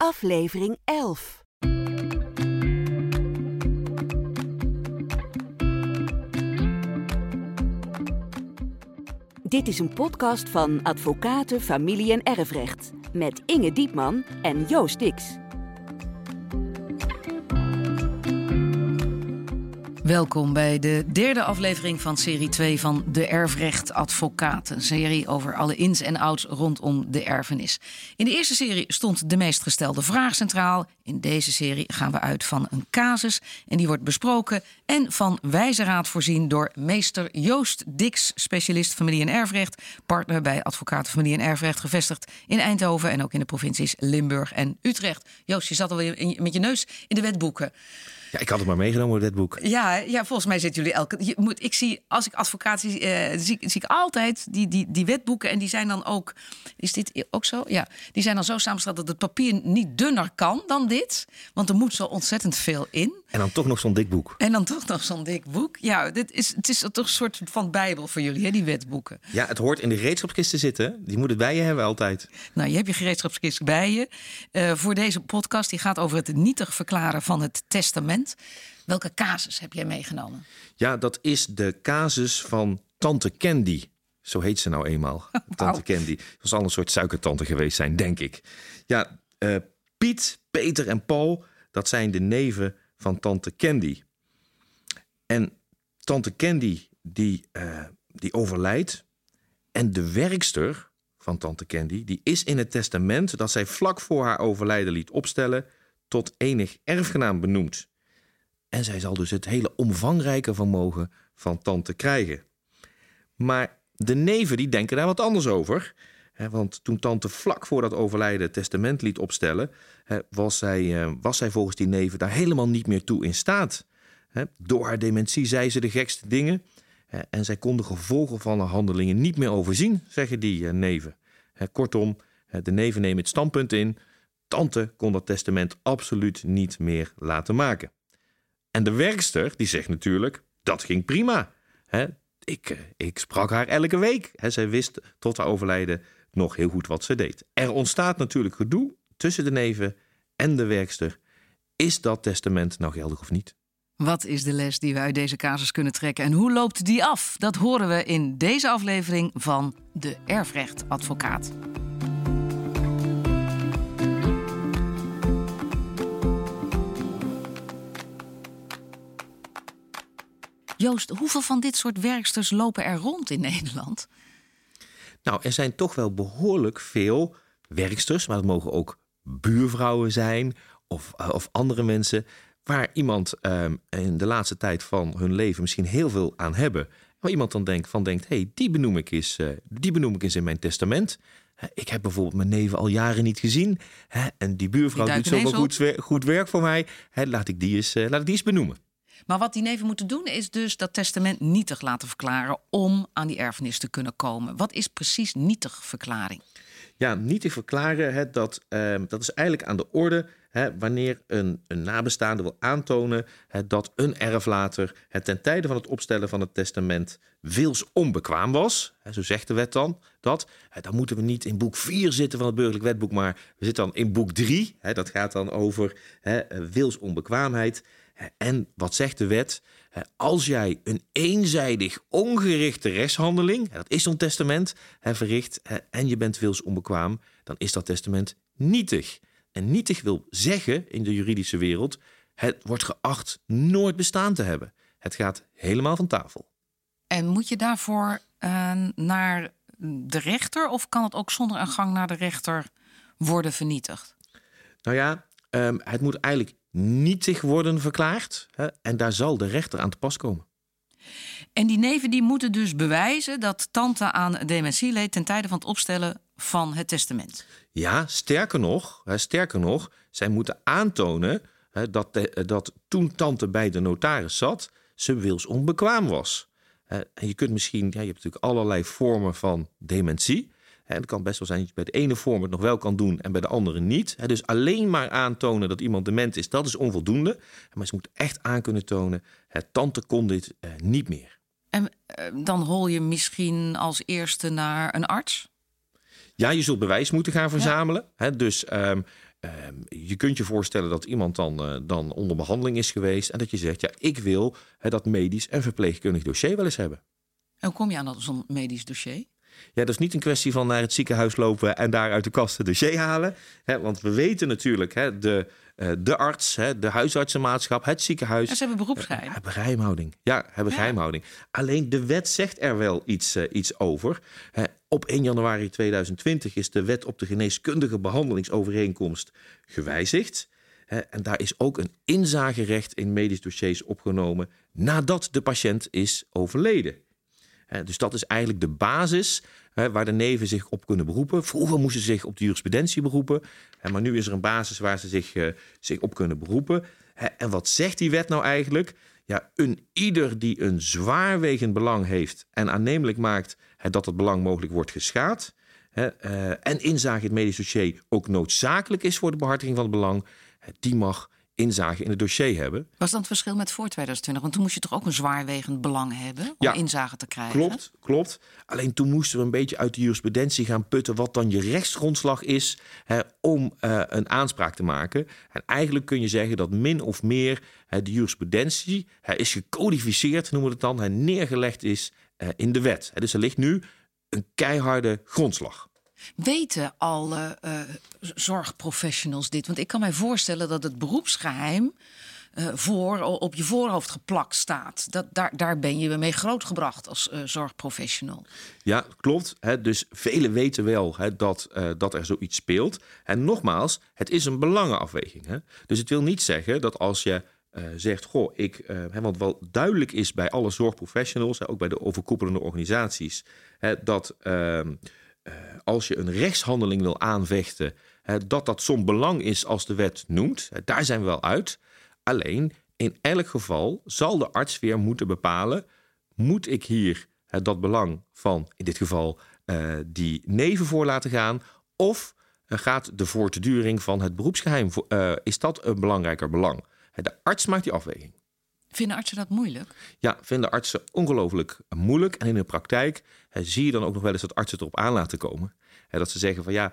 aflevering 11. Dit is een podcast van Advocaten, Familie en Erfrecht met Inge Diepman en Joost Dix. Welkom bij de derde aflevering van serie 2 van De Erfrecht Advocaat. Een serie over alle ins en outs rondom de erfenis. In de eerste serie stond de meest gestelde vraag centraal. In deze serie gaan we uit van een casus en die wordt besproken en van wijze raad voorzien door meester Joost Dix, specialist familie- en erfrecht, partner bij Advocaten Familie- en Erfrecht, gevestigd in Eindhoven en ook in de provincies Limburg en Utrecht. Joost, je zat alweer met je neus in de wetboeken. Ja, ik had het maar meegenomen, dit boek. Ja, ja, volgens mij zitten jullie elke. Moet, ik zie, als ik advocaat zie, eh, zie, zie, ik altijd die, die, die wetboeken. En die zijn dan ook. Is dit ook zo? Ja. Die zijn dan zo samengesteld dat het papier niet dunner kan dan dit. Want er moet zo ontzettend veel in. En dan toch nog zo'n dik boek. En dan toch nog zo'n dik boek. Ja, dit is, het is toch een soort van Bijbel voor jullie, hè, die wetboeken. Ja, het hoort in de gereedschapskist te zitten. Die moet het bij je hebben altijd. Nou, je hebt je gereedschapskist bij je. Uh, voor deze podcast, die gaat over het nietig verklaren van het testament. Welke casus heb jij meegenomen? Ja, dat is de casus van Tante Candy. Zo heet ze nou eenmaal. Tante Candy. Dat zal een soort suikertante geweest zijn, denk ik. Ja, uh, Piet, Peter en Paul, dat zijn de neven van Tante Candy. En Tante Candy, die, uh, die overlijdt. En de werkster van Tante Candy, die is in het testament dat zij vlak voor haar overlijden liet opstellen, tot enig erfgenaam benoemd. En zij zal dus het hele omvangrijke vermogen van tante krijgen. Maar de neven die denken daar wat anders over. Want toen tante vlak voor dat overlijden testament liet opstellen, was zij, eh, was zij volgens die neven daar helemaal niet meer toe in staat. Door haar dementie zei ze de gekste dingen. En zij kon de gevolgen van haar handelingen niet meer overzien, zeggen die eh, neven. Kortom, de neven nemen het standpunt in. Tante kon dat testament absoluut niet meer laten maken. En de werkster die zegt natuurlijk, dat ging prima. ik, eh, ik sprak haar elke week. zij wist tot haar overlijden nog heel goed wat ze deed. Er ontstaat natuurlijk gedoe tussen de neven en de werkster. Is dat testament nou geldig of niet? Wat is de les die we uit deze casus kunnen trekken en hoe loopt die af? Dat horen we in deze aflevering van De Erfrechtadvocaat. Joost, hoeveel van dit soort werksters lopen er rond in Nederland? Nou, er zijn toch wel behoorlijk veel werksters, maar het mogen ook buurvrouwen zijn of, uh, of andere mensen waar iemand um, in de laatste tijd van hun leven misschien heel veel aan hebben. Waar iemand dan denkt van denkt, hey, die benoem ik eens, uh, die benoem ik eens in mijn testament. Ik heb bijvoorbeeld mijn neven al jaren niet gezien. En die buurvrouw die doet zoveel goed, goed, werk voor mij. Laat ik die eens, uh, laat ik die eens benoemen. Maar wat die neven moeten doen is dus dat testament nietig laten verklaren om aan die erfenis te kunnen komen. Wat is precies nietig verklaring? Ja, nietig verklaren, hè, dat, uh, dat is eigenlijk aan de orde hè, wanneer een, een nabestaande wil aantonen hè, dat een erflater het ten tijde van het opstellen van het testament wils onbekwaam was. Hè, zo zegt de wet dan dat. Hè, dan moeten we niet in boek 4 zitten van het burgerlijk wetboek, maar we zitten dan in boek 3. Hè, dat gaat dan over hè, wils onbekwaamheid. En wat zegt de wet? Als jij een eenzijdig ongerichte rechtshandeling, dat is zo'n testament, verricht en je bent wils onbekwaam, dan is dat testament nietig. En nietig wil zeggen in de juridische wereld, het wordt geacht nooit bestaan te hebben. Het gaat helemaal van tafel. En moet je daarvoor uh, naar de rechter of kan het ook zonder een gang naar de rechter worden vernietigd? Nou ja, um, het moet eigenlijk nietig worden verklaard. Hè, en daar zal de rechter aan te pas komen. En die neven die moeten dus bewijzen dat tante aan dementie leed ten tijde van het opstellen van het testament. Ja, sterker nog, hè, sterker nog zij moeten aantonen hè, dat, de, dat toen tante bij de notaris zat, ze wils onbekwaam was. en je kunt misschien, ja, je hebt natuurlijk allerlei vormen van dementie. En het kan best wel zijn dat je bij de ene vorm het nog wel kan doen en bij de andere niet. Dus alleen maar aantonen dat iemand dement is, dat is onvoldoende. Maar ze moeten echt aan kunnen tonen, tante kon dit eh, niet meer. En eh, dan hol je misschien als eerste naar een arts? Ja, je zult bewijs moeten gaan verzamelen. Ja. dus um, Ehm, je kunt je voorstellen dat iemand dan, uh, dan onder behandeling is geweest en dat je zegt, ja, ik wil dat medisch en verpleegkundig dossier wel eens hebben. En hoe kom je aan zo'n medisch dossier? Ja, dat is niet een kwestie van naar het ziekenhuis lopen en daar uit de kast het dossier halen. Hè, want we weten natuurlijk, hè, de, uh, de arts, hè, de huisartsenmaatschap, het ziekenhuis. Ja, ze hebben beroepsgeheim. Uh, hebben geheimhouding. Ja, hebben ja. geheimhouding. Alleen de wet zegt er wel iets, uh, iets over. op 1 januari 2020 is de wet op de geneeskundige behandelingsovereenkomst gewijzigd. En daar is ook een inzagerecht in medisch dossiers opgenomen nadat de patiënt is overleden. Dus dat is eigenlijk de basis waar de neven zich op kunnen beroepen. Vroeger moesten ze zich op de jurisprudentie beroepen. Maar nu is er een basis waar ze zich, eh, zich op kunnen beroepen. En wat zegt die wet nou eigenlijk? Ja, een ieder die een zwaarwegend belang heeft en aannemelijk maakt dat het belang mogelijk wordt geschaad. Eh, en inzage in het medisch dossier ook noodzakelijk is voor de behartiging van het belang, die mag inzage in het dossier hebben. Was dat het verschil met voor 2020? Want toen moest je toch ook een zwaarwegend belang hebben om ja, inzage te krijgen? Klopt, klopt. Alleen toen moesten we een beetje uit de jurisprudentie gaan putten wat dan je rechtsgrondslag is hè, om uh, een aanspraak te maken. En eigenlijk kun je zeggen dat min of meer hè, de jurisprudentie hè, is gecodificeerd, noemen we het dan, neergelegd is uh, in de wet. Dus er ligt nu een keiharde grondslag. Weten alle uh, zorgprofessionals dit? Want ik kan mij voorstellen dat het beroepsgeheim uh, voor, op je voorhoofd geplakt staat. Dat, daar, daar ben je mee grootgebracht als uh, zorgprofessional. Ja, klopt. Hè, dus velen weten wel hè, dat, dat er zoiets speelt. En nogmaals, het is een belangenafweging. Hè? Dus het wil niet zeggen dat als je zegt, goh, ik, want wel duidelijk is bij alle zorgprofessionals, ook bij de overkoepelende organisaties, dat uh, als je een rechtshandeling wil aanvechten, dat dat zo'n belang is als de wet noemt. Daar zijn we wel uit. Alleen in elk geval zal de arts weer moeten bepalen: moet ik hier dat belang van, in dit geval, uh, die neven voor laten gaan? Of uh, gaat de voortduring van het beroepsgeheim, is dat een belangrijker belang? De arts maakt die afweging. Vinden artsen dat moeilijk? Ja, vinden artsen ongelooflijk moeilijk. En in de praktijk hè, zie je dan ook nog wel eens dat artsen erop aan laten komen. Hè, dat ze zeggen van ja,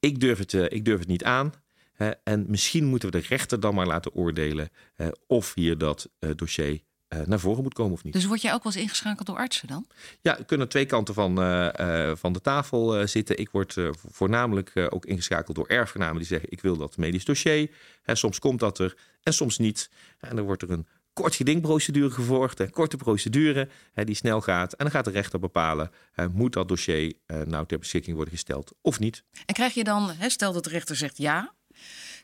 ik durf het, uh, ik durf het niet aan. Hè, en misschien moeten we de rechter dan maar laten oordelen uh, of hier dat uh, dossier uh, naar voren moet komen of niet. Dus word jij ook wel eens ingeschakeld door artsen dan? Ja, er kunnen twee kanten van, uh, uh, van de tafel zitten. Ik word voornamelijk ook ingeschakeld door erfgenamen die zeggen: Ik wil dat medisch dossier. En soms komt dat er en soms niet. En dan wordt er een kort gedingprocedure gevolgd, een korte procedure hè, die snel gaat. En dan gaat de rechter bepalen, hè, moet dat dossier uh, nou ter beschikking worden gesteld of niet. En krijg je dan, hè, stel dat de rechter zegt ja,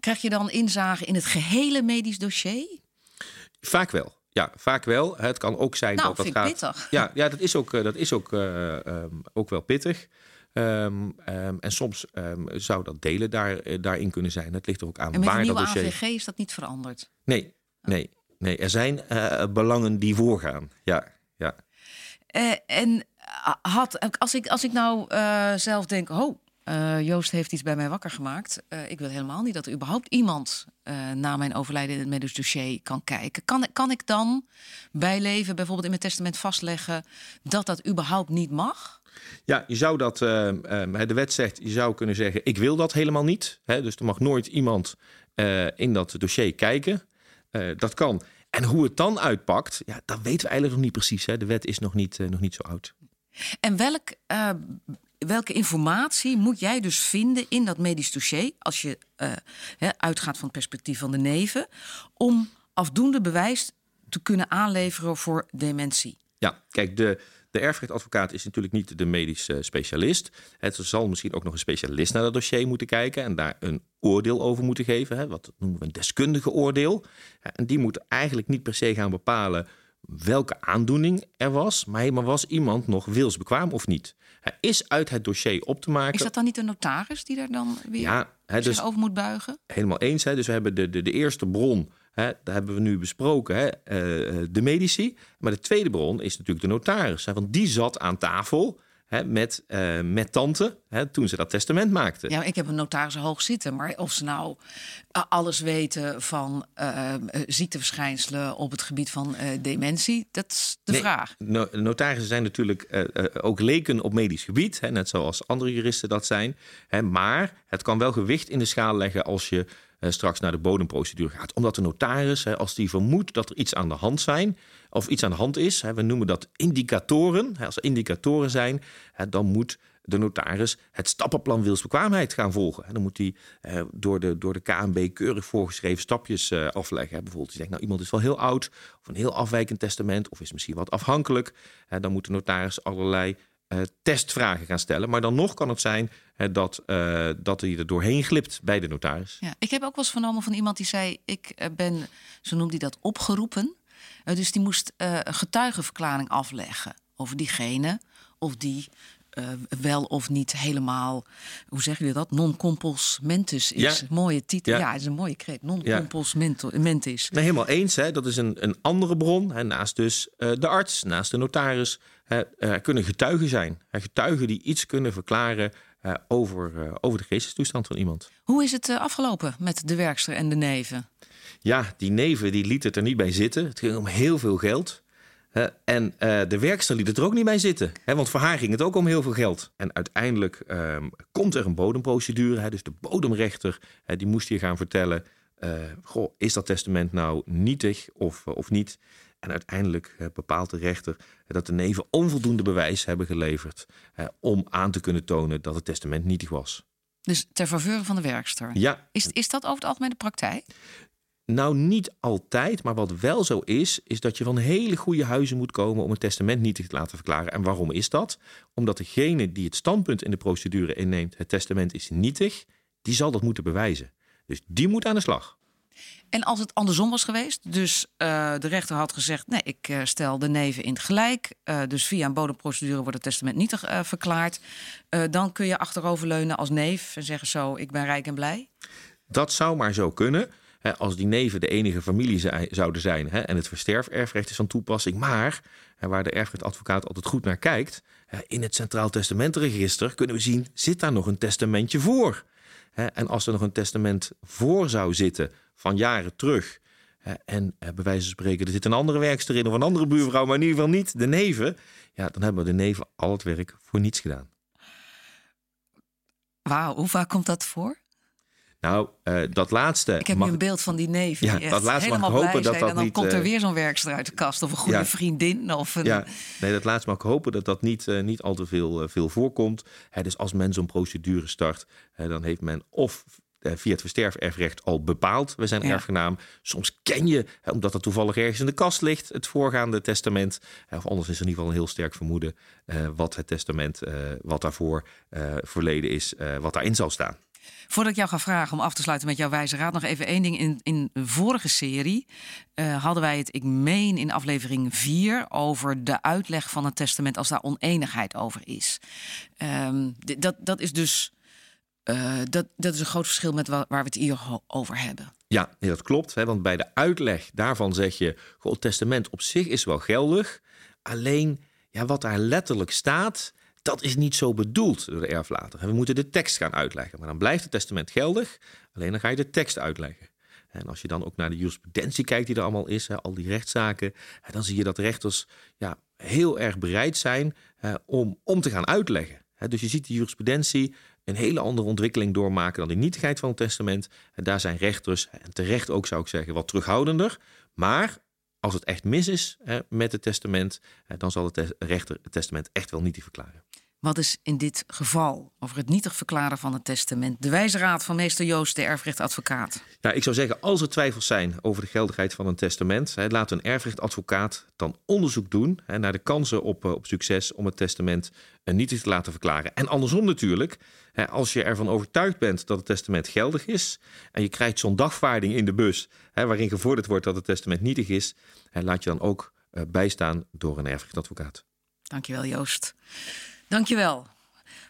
krijg je dan inzage in het gehele medisch dossier? Vaak wel. Ja, vaak wel. Het kan ook zijn nou, dat dat gaat. Pittig. Ja, ja, dat is ook, dat is ook, uh, um, ook wel pittig. Um, um, en soms zou dat delen daar, uh, daarin kunnen zijn. Het ligt er ook aan en met waar de nieuwe dat dossier. AVG is dat niet veranderd? Nee, nee. Nee, er zijn uh, belangen die voorgaan. Ja, ja. Uh, en had, als ik, als ik nou uh, zelf denk, oh, Joost heeft iets bij mij wakker gemaakt. ik wil helemaal niet dat er überhaupt iemand na mijn overlijden in het medisch dossier kan kijken. Kan, kan ik dan bij leven bijvoorbeeld in mijn testament vastleggen dat dat überhaupt niet mag? Ja, je zou dat, de wet zegt, je zou kunnen zeggen, ik wil dat helemaal niet. Hè, dus er mag nooit iemand in dat dossier kijken. Dat kan. En hoe het dan uitpakt, ja, dat weten we eigenlijk nog niet precies. Hè. De wet is nog niet, uh, nog niet zo oud. En welk, uh, welke informatie moet jij dus vinden in dat medisch dossier, als je uitgaat van het perspectief van de neven, om afdoende bewijs te kunnen aanleveren voor dementie? Ja, kijk, de, de erfrechtadvocaat is natuurlijk niet de medisch uh, specialist. Het zal misschien ook nog een specialist naar dat dossier moeten kijken en daar een oordeel over moeten geven. Hè, wat noemen we een deskundige oordeel. En die moet eigenlijk niet per se gaan bepalen welke aandoening er was, maar, was iemand nog wilsbekwaam of niet? Hij is uit het dossier op te maken. Is dat dan niet een notaris die daar dan weer ja, hè, dus, over moet buigen? Helemaal eens. Hè, dus we hebben de, de, de eerste bron Hè, daar hebben we nu besproken, hè, uh, de medici. Maar de tweede bron is natuurlijk de notaris. Hè, want die zat aan tafel hè, met, uh, met tante hè, toen ze dat testament maakte. Ja, ik heb een notaris hoog zitten, maar of ze nou alles weten van uh, ziekteverschijnselen op het gebied van dementie, dat is de vraag. No notarissen zijn natuurlijk ook leken op medisch gebied, hè, net zoals andere juristen dat zijn. Hè, maar het kan wel gewicht in de schaal leggen als je straks naar de bodemprocedure gaat. Omdat de notaris, als die vermoedt dat er iets aan de hand zijn, of iets aan de hand is, we noemen dat indicatoren. Als er indicatoren zijn, dan moet de notaris het stappenplan wilsbekwaamheid gaan volgen. Dan moet hij door, de, door de KNB keurig voorgeschreven stapjes eh, afleggen. Bijvoorbeeld, hij zegt, nou, iemand is wel heel oud, of een heel afwijkend testament, of is misschien wat afhankelijk. Dan moet de notaris allerlei testvragen gaan stellen. Maar dan nog kan het zijn dat, uh, dat hij er doorheen glipt bij de notaris. Ja, ik heb ook wel eens vernomen van iemand die zei: Ik ben, zo noemt hij dat, opgeroepen dus die moest een getuigenverklaring afleggen over diegene of die uh, wel of niet helemaal, hoe zeg je dat? Non-compos mentis is. Ja. Mooie titel. Ja. ja, is een mooie kreet. Non-compos ja. mentis. Nee, helemaal eens. Hè. Dat is een, een andere bron. Hè. Naast dus uh, de arts, naast de notaris. Er kunnen getuigen zijn. Getuigen die iets kunnen verklaren uh, over, over de geestestoestand van iemand. Hoe is het afgelopen met de werkster en de neven? Ja, die neven die liet het er niet bij zitten. Het ging om heel veel geld. Uh, en uh, de werkster liet het er ook niet bij zitten. Hè, want voor haar ging het ook om heel veel geld. En uiteindelijk uh, komt er een bodemprocedure. Hè, dus de bodemrechter die moest hier gaan vertellen... Eh, goh, is dat testament nou nietig of, of niet? En uiteindelijk bepaalt de rechter dat de neven onvoldoende bewijs hebben geleverd... om aan te kunnen tonen dat het testament nietig was. Dus ter faveur van de werkster? Ja. Is, is dat over het algemeen de praktijk? Nou, niet altijd, maar wat wel zo is, is dat je van hele goede huizen moet komen om een testament niet te laten verklaren. En waarom is dat? Omdat degene die het standpunt in de procedure inneemt, het testament is nietig, die zal dat moeten bewijzen. Dus die moet aan de slag. En als het andersom was geweest, dus uh, de rechter had gezegd: nee, ik uh, stel de neven in het gelijk, uh, dus via een bodemprocedure wordt het testament nietig verklaard, dan kun je achteroverleunen als neef en zeggen: zo, ik ben rijk en blij. Dat zou maar zo kunnen als die neven de enige familie zouden zijn en het versterferfrecht is van toepassing. Maar waar de erfrechtadvocaat altijd goed naar kijkt, in het Centraal Testamentenregister kunnen we zien, zit daar nog een testamentje voor? En als er nog een testament voor zou zitten van jaren terug, en bij wijze van spreken, er zit een andere werkster in of een andere buurvrouw, maar in ieder geval niet de neven, ja, dan hebben we de neven al het werk voor niets gedaan. Wauw, hoe vaak komt dat voor? Nou, uh, dat laatste. Ik heb mag... nu een beeld van die neef. Ja, dat laatste mag ik hopen dat dat en dan niet. komt er weer zo'n werkster uit de kast of een goede ja. vriendin. Of een... Ja, nee, dat laatste mag ik hopen dat dat niet, uh, niet al te veel, uh, veel voorkomt. Hè, dus als men zo'n procedure start, dan heeft men of via het versterferfrecht al bepaald. We zijn ja. erfgenaam. Soms ken je, omdat het toevallig ergens in de kast ligt, het voorgaande testament. Of anders is er in ieder geval een heel sterk vermoeden wat het testament, wat daarvoor verleden is, wat daarin zal staan. Voordat ik jou ga vragen om af te sluiten met jouw wijze raad, nog even één ding. In, in de vorige serie uh, hadden wij het, ik meen in aflevering 4, over de uitleg van het testament als daar oneenigheid over is. Um, dat, dat is dus. Uh, dat, dat is een groot verschil met waar, we het hier over hebben. Ja, dat klopt. Hè, want bij de uitleg daarvan zeg je: het testament op zich is wel geldig. Alleen ja, wat daar letterlijk staat, dat is niet zo bedoeld door de erflater. We moeten de tekst gaan uitleggen. Maar dan blijft het testament geldig, alleen dan ga je de tekst uitleggen. En als je dan ook naar de jurisprudentie kijkt die er allemaal is, al die rechtszaken, dan zie je dat rechters ja, heel erg bereid zijn om, om te gaan uitleggen. Dus je ziet de jurisprudentie een hele andere ontwikkeling doormaken dan de nietigheid van het testament. En daar zijn rechters, en terecht ook zou ik zeggen, wat terughoudender. Maar als het echt mis is met het testament, dan zal de rechter het testament echt wel nietig verklaren. Wat is in dit geval over het nietig verklaren van het testament de wijze raad van meester Joost, de erfrechtadvocaat? Ja, ik zou zeggen, als er twijfels zijn over de geldigheid van een testament, hè, laat een erfrechtadvocaat dan onderzoek doen hè, naar de kansen op, op succes om het testament uh, nietig te laten verklaren. En andersom natuurlijk, hè, als je ervan overtuigd bent dat het testament geldig is en je krijgt zo'n dagvaarding in de bus hè, waarin gevorderd wordt dat het testament nietig is, hè, laat je dan ook uh, bijstaan door een erfrechtadvocaat. Dankjewel Joost. Dankjewel.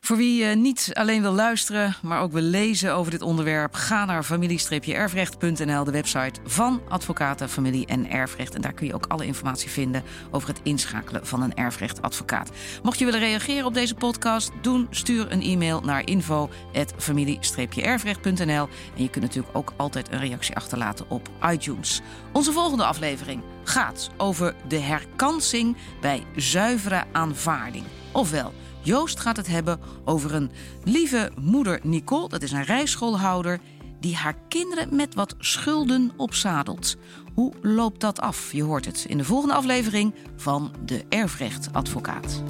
Voor wie uh, niet alleen wil luisteren, maar ook wil lezen over dit onderwerp, ga naar familie-erfrecht.nl, de website van Advocaten Familie en Erfrecht. En daar kun je ook alle informatie vinden over het inschakelen van een erfrechtadvocaat. Mocht je willen reageren op deze podcast, doen, stuur een e-mail naar info@familie-erfrecht.nl. En je kunt natuurlijk ook altijd een reactie achterlaten op iTunes. Onze volgende aflevering gaat over de herkansing bij zuivere aanvaarding. Ofwel, Joost gaat het hebben over een lieve moeder Nicole, dat is een rijschoolhouder, die haar kinderen met wat schulden opzadelt. Hoe loopt dat af? Je hoort het in de volgende aflevering van De Erfrechtadvocaat.